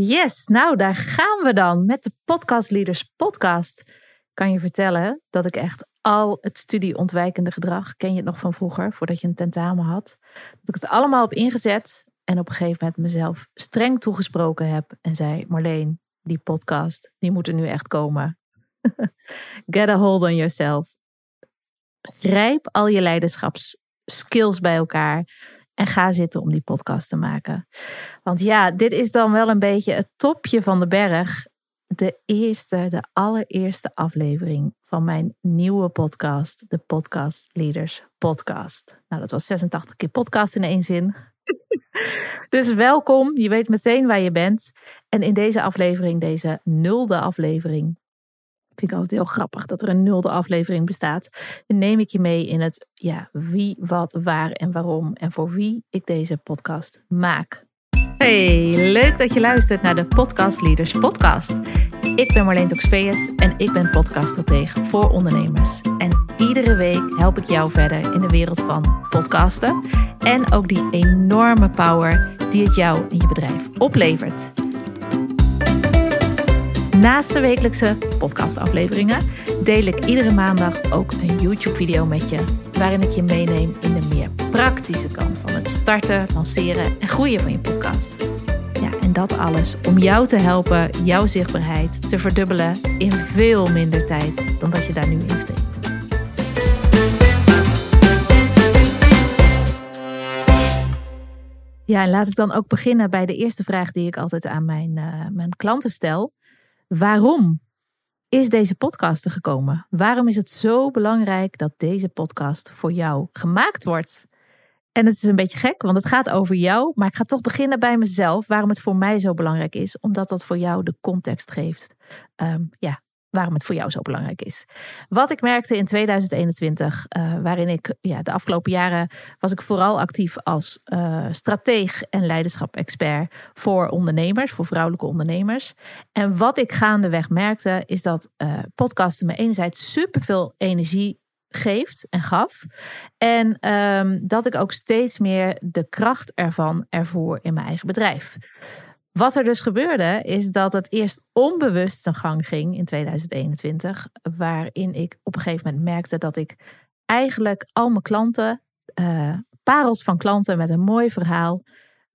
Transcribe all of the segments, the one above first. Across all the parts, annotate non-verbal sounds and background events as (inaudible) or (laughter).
Yes, nou daar gaan we dan met de Podcast Leaders podcast. Kan je vertellen dat ik echt al het studieontwijkende gedrag, ken je het nog van vroeger, voordat je een tentamen had, dat ik het allemaal op ingezet en op een gegeven moment mezelf streng toegesproken heb en zei, Marleen, die podcast, die moet er nu echt komen. (laughs) Get a hold on yourself. Grijp al je leiderschapsskills bij elkaar en ga zitten om die podcast te maken. Want ja, dit is dan wel een beetje het topje van de berg. De eerste, de allereerste aflevering van mijn nieuwe podcast, de Podcast Leaders Podcast. Nou, dat was 86 keer podcast in één zin. (laughs) dus welkom, je weet meteen waar je bent. En in deze aflevering, deze nulde aflevering, Vind ik altijd heel grappig dat er een nulde aflevering bestaat. Dan neem ik je mee in het ja, wie, wat, waar en waarom en voor wie ik deze podcast maak. Hey, leuk dat je luistert naar de Podcast Leaders Podcast. Ik ben Marleen Toxpeus en ik ben podcaststratege voor ondernemers. En iedere week help ik jou verder in de wereld van podcasten en ook die enorme power die het jou en je bedrijf oplevert. Naast de wekelijkse podcastafleveringen deel ik iedere maandag ook een YouTube-video met je, waarin ik je meeneem in de meer praktische kant van het starten, lanceren en groeien van je podcast. Ja, en dat alles om jou te helpen jouw zichtbaarheid te verdubbelen in veel minder tijd dan dat je daar nu in steekt. Ja, en laat ik dan ook beginnen bij de eerste vraag die ik altijd aan mijn, uh, mijn klanten stel. Waarom is deze podcast er gekomen? Waarom is het zo belangrijk dat deze podcast voor jou gemaakt wordt? En het is een beetje gek, want het gaat over jou, maar ik ga toch beginnen bij mezelf. Waarom het voor mij zo belangrijk is, omdat dat voor jou de context geeft. Um, ja, waarom het voor jou zo belangrijk is. Wat ik merkte in 2021, uh, eh, waarin ik ja, de afgelopen jaren was ik vooral actief als uh, strateeg en leiderschap-expert voor ondernemers, voor vrouwelijke ondernemers. En wat ik gaandeweg merkte, is dat uh, podcasten me enerzijds superveel energie geeft en gaf. En um, dat ik ook steeds meer de kracht ervan ervoer in mijn eigen bedrijf. Wat er dus gebeurde, is dat het eerst onbewust zijn gang ging in 2021, waarin ik op een gegeven moment merkte dat ik eigenlijk al mijn klanten, uh, parels van klanten met een mooi verhaal,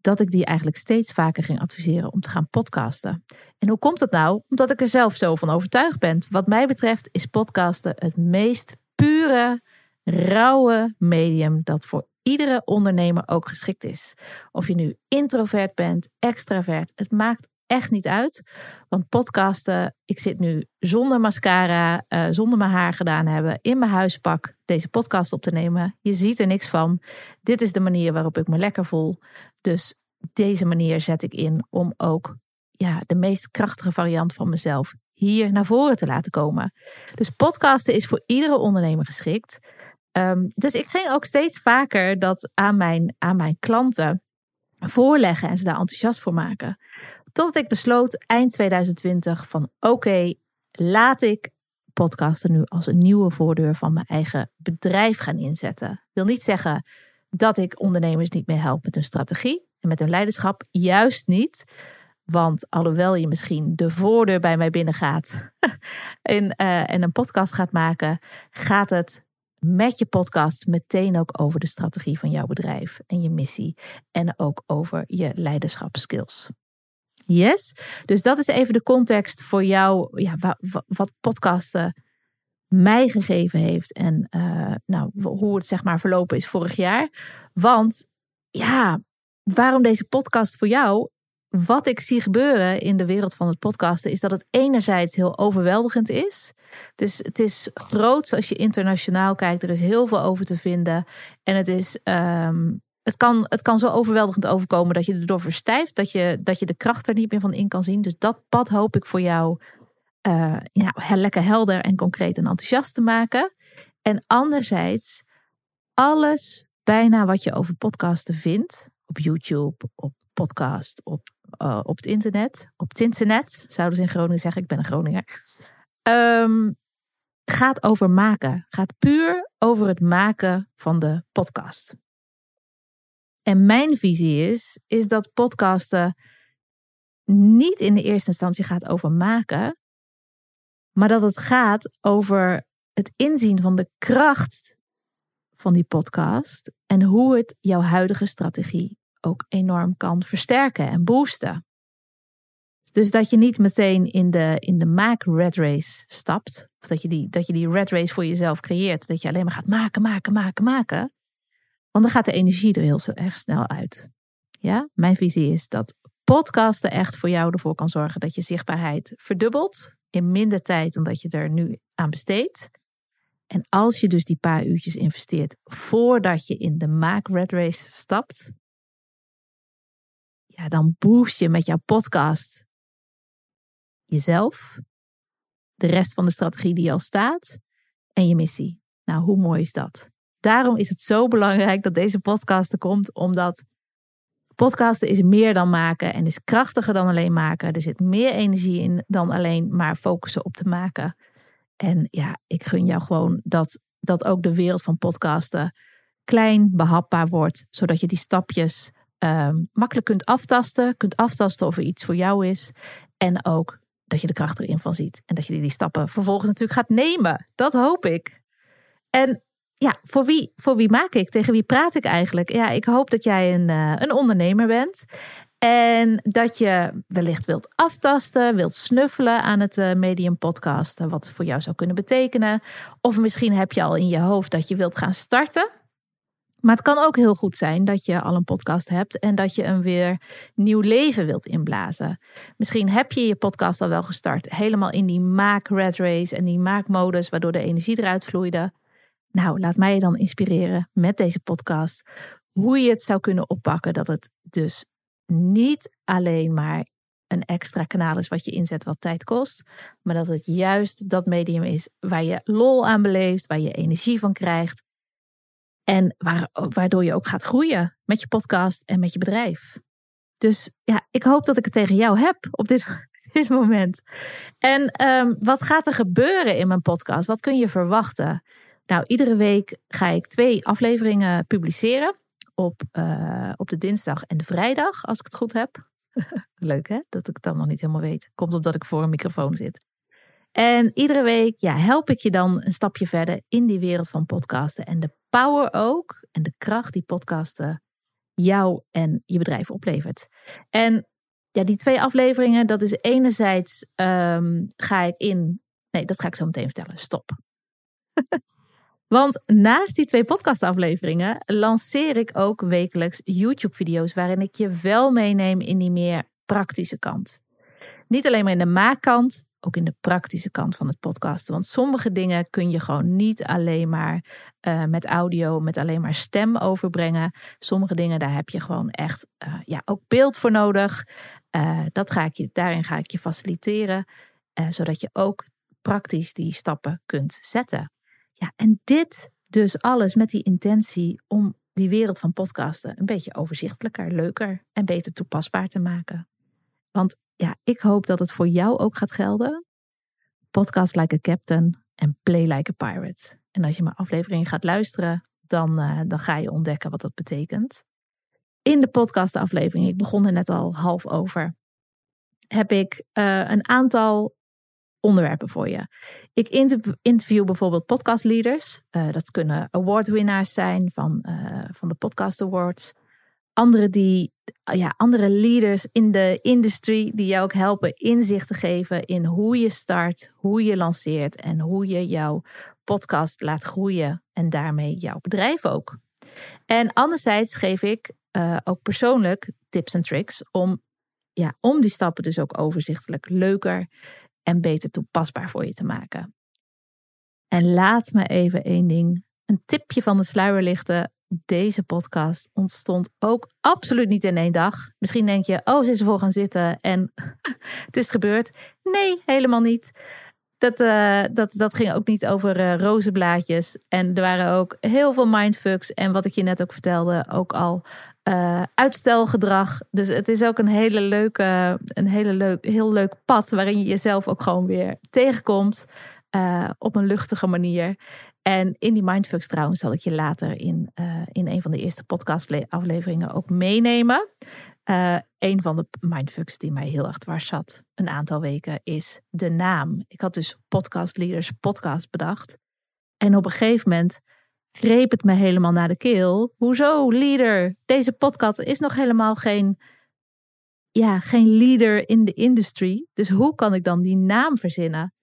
dat ik die eigenlijk steeds vaker ging adviseren om te gaan podcasten. En hoe komt dat nou? Omdat ik er zelf zo van overtuigd ben. Wat mij betreft is podcasten het meest pure, rauwe medium dat voor iedere ondernemer ook geschikt is. Of je nu introvert bent, extravert, het maakt echt niet uit. Want podcasten, ik zit nu zonder mascara, uh, zonder mijn haar gedaan hebben, in mijn huispak deze podcast op te nemen. Je ziet er niks van. Dit is de manier waarop ik me lekker voel. Dus deze manier zet ik in om ook ja, de meest krachtige variant van mezelf hier naar voren te laten komen. Dus podcasten is voor iedere ondernemer geschikt. Um, dus ik ging ook steeds vaker dat aan mijn, aan mijn klanten voorleggen en ze daar enthousiast voor maken. Totdat ik besloot eind 2020 van oké, laat ik podcasten nu als een nieuwe voordeur van mijn eigen bedrijf gaan inzetten. wil niet zeggen dat ik ondernemers niet meer help met hun strategie en met hun leiderschap. Juist niet. Want alhoewel je misschien de voordeur bij mij binnengaat (laughs) en, uh, en een podcast gaat maken, gaat het met je podcast meteen ook over de strategie van jouw bedrijf en je missie. En ook over je leiderschapskills. Yes? Dus dat is even de context voor jou, ja, wat podcasten mij gegeven heeft en uh, nou, hoe het zeg maar verlopen is vorig jaar. Want ja, waarom deze podcast voor jou? Wat ik zie gebeuren in de wereld van het podcasten is dat het enerzijds heel overweldigend is. Dus het is groot als je internationaal kijkt. Er is heel veel over te vinden. En het is. Um, het kan, het kan zo overweldigend overkomen dat je erdoor verstijft, dat je, dat je de kracht er niet meer van in kan zien. Dus dat pad hoop ik voor jou uh, ja, lekker helder en concreet en enthousiast te maken. En anderzijds, alles bijna wat je over podcasten vindt, op YouTube, op podcast, op uh, op het internet. Op het internet, zouden ze in Groningen zeggen. Ik ben een Groninger. Um, gaat over maken. Gaat puur over het maken van de podcast. En mijn visie is, is dat podcasten niet in de eerste instantie gaat over maken, maar dat het gaat over het inzien van de kracht van die podcast en hoe het jouw huidige strategie ook enorm kan versterken en boosten. Dus dat je niet meteen in de, in de maak-red race stapt. Of dat je, die, dat je die red race voor jezelf creëert. Dat je alleen maar gaat maken, maken, maken, maken. Want dan gaat de energie er heel erg snel uit. Ja, mijn visie is dat podcasten echt voor jou ervoor kan zorgen dat je zichtbaarheid verdubbelt. In minder tijd dan dat je er nu aan besteedt. En als je dus die paar uurtjes investeert voordat je in de maak-red race stapt. Dan boost je met jouw podcast jezelf, de rest van de strategie die al staat en je missie. Nou, hoe mooi is dat? Daarom is het zo belangrijk dat deze podcast er komt, omdat podcasten is meer dan maken en is krachtiger dan alleen maken. Er zit meer energie in dan alleen maar focussen op te maken. En ja, ik gun jou gewoon dat, dat ook de wereld van podcasten klein, behapbaar wordt, zodat je die stapjes um, makkelijk kunt aftasten, kunt aftasten of er iets voor jou is. En ook dat je de kracht erin van ziet. En dat je die stappen vervolgens natuurlijk gaat nemen. Dat hoop ik. En ja, voor wie, voor wie maak ik? Tegen wie praat ik eigenlijk? Ja, ik hoop dat jij een, uh, een ondernemer bent. En dat je wellicht wilt aftasten, wilt snuffelen aan het uh, medium podcasten, wat het voor jou zou kunnen betekenen. Of misschien heb je al in je hoofd dat je wilt gaan starten. Maar het kan ook heel goed zijn dat je al een podcast hebt en dat je een weer nieuw leven wilt inblazen. Misschien heb je je podcast al wel gestart, helemaal in die maak-red race en die maakmodus, waardoor de energie eruit vloeide. Nou, laat mij je dan inspireren met deze podcast hoe je het zou kunnen oppakken dat het dus niet alleen maar een extra kanaal is wat je inzet wat tijd kost, maar dat het juist dat medium is waar je lol aan beleeft, waar je energie van krijgt en waardoor je ook gaat groeien met je podcast en met je bedrijf. Dus ja, ik hoop dat ik het tegen jou heb op dit, (laughs) dit moment. En ehm, wat gaat er gebeuren in mijn podcast? Wat kun je verwachten? Nou, iedere week ga ik twee afleveringen publiceren. Op, uh, op de dinsdag en de vrijdag, als ik het goed heb. (laughs) Leuk hè, dat ik dan nog niet helemaal weet. Komt omdat ik voor een microfoon zit. En iedere week ja, help ik je dan een stapje verder in die wereld van podcasten. En de power ook en de kracht die podcasten jou en je bedrijf oplevert. En ja, die twee afleveringen, dat is enerzijds um, ga ik in. Nee, dat ga ik zo meteen vertellen. Stop. (laughs) Want naast die twee podcastafleveringen lanceer ik ook wekelijks YouTube-video's waarin ik je wel meeneem in die meer praktische kant. Niet alleen maar in de maakkant, ook in de praktische kant van het podcasten. Want sommige dingen kun je gewoon niet alleen maar uh, met audio, met alleen maar stem overbrengen. Sommige dingen, daar heb je gewoon echt uh, ja, ook beeld voor nodig. Uh, dat ga ik je, daarin ga ik je faciliteren, zodat je ook praktisch die stappen kunt zetten. Ja, en dit dus alles met die intentie om die wereld van podcasten een beetje overzichtelijker, leuker en beter toepasbaar te maken. Want ja, ik hoop dat het voor jou ook gaat gelden. Podcast like a captain en play like a pirate. En als je mijn afleveringen gaat luisteren, dan, uh, dan ga je ontdekken wat dat betekent. In de podcastaflevering, ik begon er net al half over, heb ik uh, een aantal onderwerpen voor je. Ik interview bijvoorbeeld podcastleaders. Uh, dat kunnen awardwinnaars zijn van, van de Podcast Awards andere, die, ja, andere leaders in de industrie die jou ook helpen inzicht te geven in hoe je start, hoe je lanceert en hoe je jouw podcast laat groeien en daarmee jouw bedrijf ook. En anderzijds geef ik uh, ook persoonlijk tips en tricks om, ja, om die stappen dus ook overzichtelijk leuker en beter toepasbaar voor je te maken. En laat me even één ding, een tipje van de sluier lichten deze podcast ontstond ook absoluut niet in één dag. Misschien denk je, oh, ze is ervoor gaan zitten en (laughs) het is gebeurd. Nee, helemaal niet. Dat, uh, dat, dat ging ook niet over uh, rozenblaadjes. En er waren ook heel veel mindfucks. En wat ik je net ook vertelde, ook al uh, uitstelgedrag. Dus het is ook een hele leuke, een hele leuk, heel leuk pad waarin je jezelf ook gewoon weer tegenkomt. op een luchtige manier. En in die mindfucks trouwens zal ik je later in, uh, in een van de eerste podcastafleveringen ook meenemen. Uh, een van de mindfucks die mij heel erg dwars zat een aantal weken is de naam. Ik had dus Podcast Leaders Podcast bedacht. En op een gegeven moment greep het me helemaal naar de keel. Hoezo, leader? Deze podcast is nog helemaal geen, ja, geen leader in de industry. Dus hoe kan ik dan die naam verzinnen?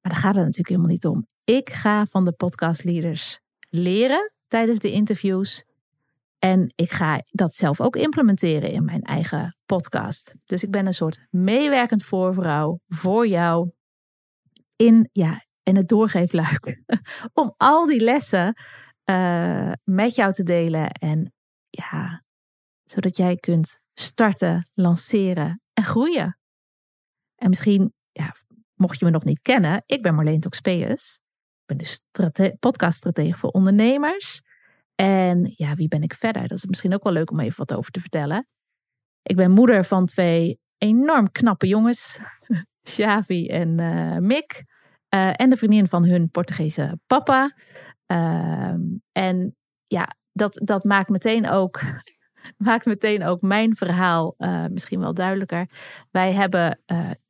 Maar daar gaat het natuurlijk helemaal niet om. Ik ga van de podcast leaders leren tijdens de interviews. En ik ga dat zelf ook implementeren in mijn eigen podcast. Dus ik ben een soort meewerkend voorvrouw voor jou in ja, en het doorgeefluik. (laughs) Om al die lessen uh, met jou te delen. En ja, zodat jij kunt starten, lanceren en groeien. En misschien, ja, mocht je me nog niet kennen, ik ben Marleen Toxpeus. Ik ben de strate podcaststratege voor ondernemers. En ja, wie ben ik verder? Dat is misschien ook wel leuk om even wat over te vertellen. Ik ben moeder van twee enorm knappe jongens, (laughs) Xavi en uh, Mick. Uh, en de vriendin van hun Portugese papa. Ehm, en ja, dat, dat maakt meteen ook (laughs) maakt meteen ook mijn verhaal uh, misschien wel duidelijker. Wij hebben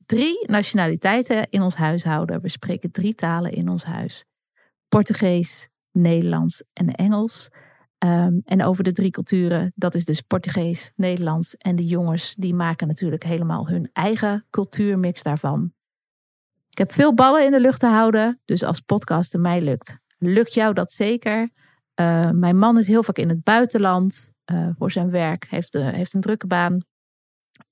drie nationaliteiten in ons huishouden. We spreken drie talen in ons huis: Portugees, Nederlands en Engels. Um, en over de drie culturen, dat is dus Portugees, Nederlands en de jongens, die maken natuurlijk helemaal hun eigen cultuurmix daarvan. Ik heb veel ballen in de lucht te houden, dus als podcasten mij lukt, lukt jou dat zeker. Uh, mijn man is heel vaak in het buitenland uh, voor zijn werk, heeft, uh, heeft een drukke baan.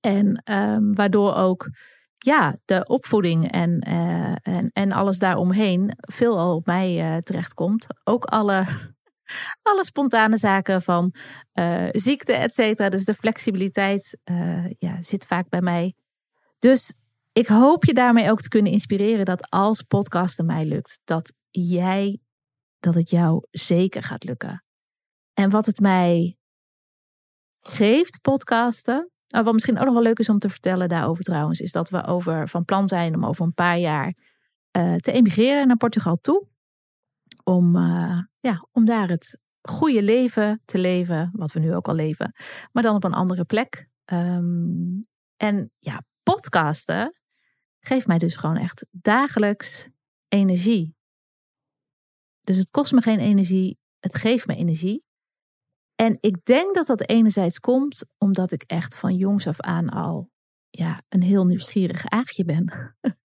En um, waardoor ook ja, de opvoeding en, en, en alles daaromheen veel al op mij terechtkomt. Ook alle, (laughs) alle spontane zaken van ziekte, et cetera. Dus de flexibiliteit ja, zit vaak bij mij. Dus ik hoop je daarmee ook te kunnen inspireren dat als podcasten mij lukt, dat jij dat het jou zeker gaat lukken. En wat het mij geeft, podcasten. Nou, wat misschien ook nog wel leuk is om te vertellen daarover trouwens, is dat we over, van plan zijn om over een paar jaar uh, te emigreren naar Portugal toe. Om, uh, ja, om daar het goede leven te leven, wat we nu ook al leven, maar dan op een andere plek. Um, en ja, podcasten geeft mij dus gewoon echt dagelijks energie. Dus het kost me geen energie, het geeft me energie. En ik denk dat dat enerzijds komt omdat ik echt van jongs af aan al ja, een heel nieuwsgierig aagje ben. (laughs)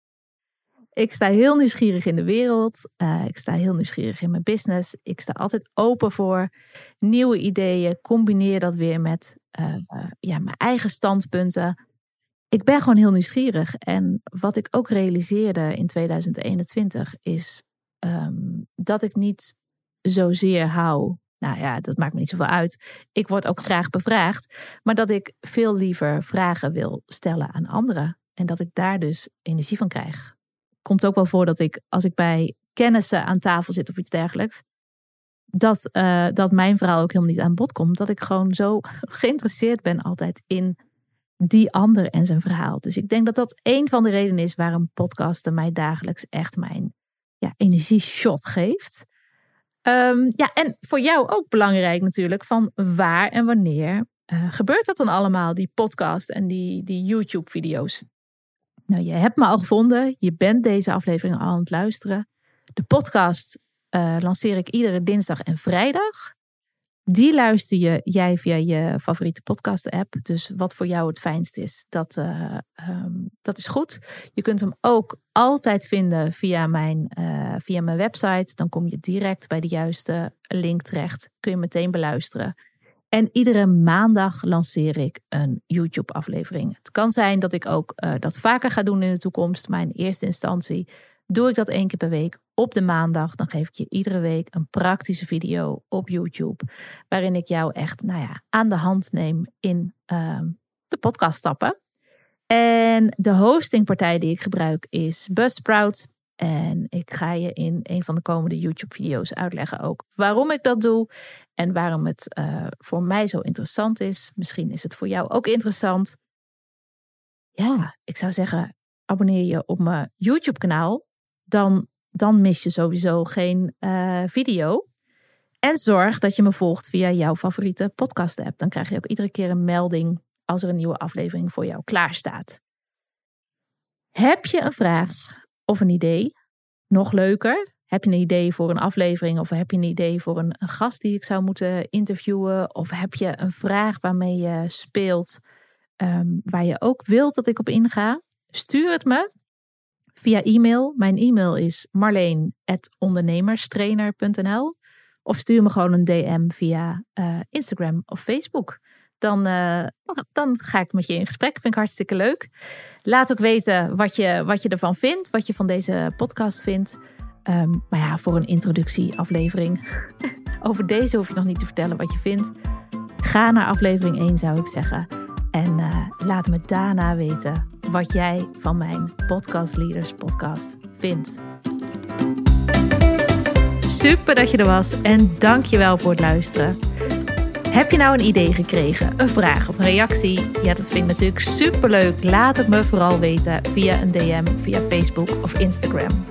ik sta heel nieuwsgierig in de wereld. Uh, ik sta heel nieuwsgierig in mijn business. Ik sta altijd open voor nieuwe ideeën. Combineer dat weer met uh, ja, mijn eigen standpunten. Ik ben gewoon heel nieuwsgierig. En wat ik ook realiseerde in 2021 is um, dat ik niet zozeer hou. Nou ja, dat maakt me niet zoveel uit. Ik word ook graag bevraagd. Maar dat ik veel liever vragen wil stellen aan anderen. En dat ik daar dus energie van krijg. Komt ook wel voor dat ik, als ik bij kennissen aan tafel zit of iets dergelijks. Dat, uh, dat mijn verhaal ook helemaal niet aan bod komt. Dat ik gewoon zo (laughs) geïnteresseerd ben altijd in die ander en zijn verhaal. Dus ik denk dat dat een van de redenen is waarom podcasten mij dagelijks echt mijn ja, energieshot geeft. Um, ja, en voor jou ook belangrijk natuurlijk, van waar en wanneer uh, gebeurt dat dan allemaal, die podcast en die, die YouTube-video's? Nou, je hebt me al gevonden, je bent deze aflevering al aan het luisteren. De podcast uh, lanceer ik iedere dinsdag en vrijdag. Die luister je jij via je favoriete podcast-app. Dus wat voor jou het fijnst is, dat, uh, um, dat is goed. Je kunt hem ook altijd vinden via mijn, uh, via mijn website. Dan kom je direct bij de juiste link terecht. Kun je meteen beluisteren. En iedere maandag lanceer ik een YouTube-aflevering. Het kan zijn dat ik ook uh, dat vaker ga doen in de toekomst. Maar in eerste instantie doe ik dat één keer per week op de maandag. Dan geef ik je iedere week een praktische video op YouTube. Waarin ik jou echt nou ja, aan de hand neem in uh, de podcaststappen. En de hostingpartij die ik gebruik is Buzzsprout. En ik ga je in een van de komende YouTube-video's uitleggen ook waarom ik dat doe. En waarom het uh, voor mij zo interessant is. Misschien is het voor jou ook interessant. Ja, ik zou zeggen, abonneer je op mijn YouTube-kanaal dan, dan mis je sowieso geen uh, video. En zorg dat je me volgt via jouw favoriete podcast-app. Dan krijg je ook iedere keer een melding als er een nieuwe aflevering voor jou klaar staat. Heb je een vraag of een idee? Nog leuker, heb je een idee voor een aflevering of heb je een idee voor een, een gast die ik zou moeten interviewen? Of heb je een vraag waarmee je speelt, ehm, waar je ook wilt dat ik op inga? Stuur het me via e-mail. Mijn e-mail is marleen.ondernemerstrainer.nl of stuur me gewoon een DM via uh, Instagram of Facebook. Dan, uh, dan ga ik met je in gesprek. Vind ik hartstikke leuk. Laat ook weten wat je, wat je ervan vindt, wat je van deze podcast vindt. Um, maar ja, voor een introductieaflevering. (laughs) Over deze hoef je nog niet te vertellen wat je vindt. Ga naar aflevering 1, zou ik zeggen. En uh, laat me daarna weten wat jij van mijn Podcast Leaders podcast vindt. Super dat je er was en dank je wel voor het luisteren. Heb je nou een idee gekregen, een vraag of een reactie? Ja, dat vind ik natuurlijk superleuk. Laat het me vooral weten via een DM, via Facebook of Instagram.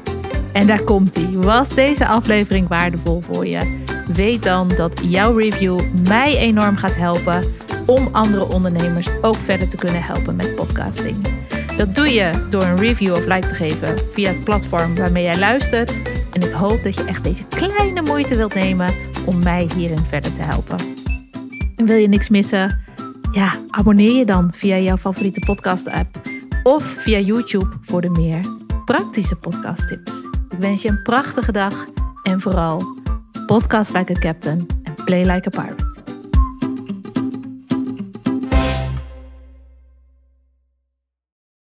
En daar komt ie. Was deze aflevering waardevol voor je? Weet dan dat jouw review mij enorm gaat helpen om andere ondernemers ook verder te kunnen helpen met podcasting. Dat doe je door een review of like te geven via het platform waarmee jij luistert. En ik hoop dat je echt deze kleine moeite wilt nemen om mij hierin verder te helpen. En wil je niks missen? Ja, abonneer je dan via jouw favoriete podcast-app of via YouTube voor de meer praktische podcasttips. Ik wens je een prachtige dag en vooral podcast like a captain and play like a pirate.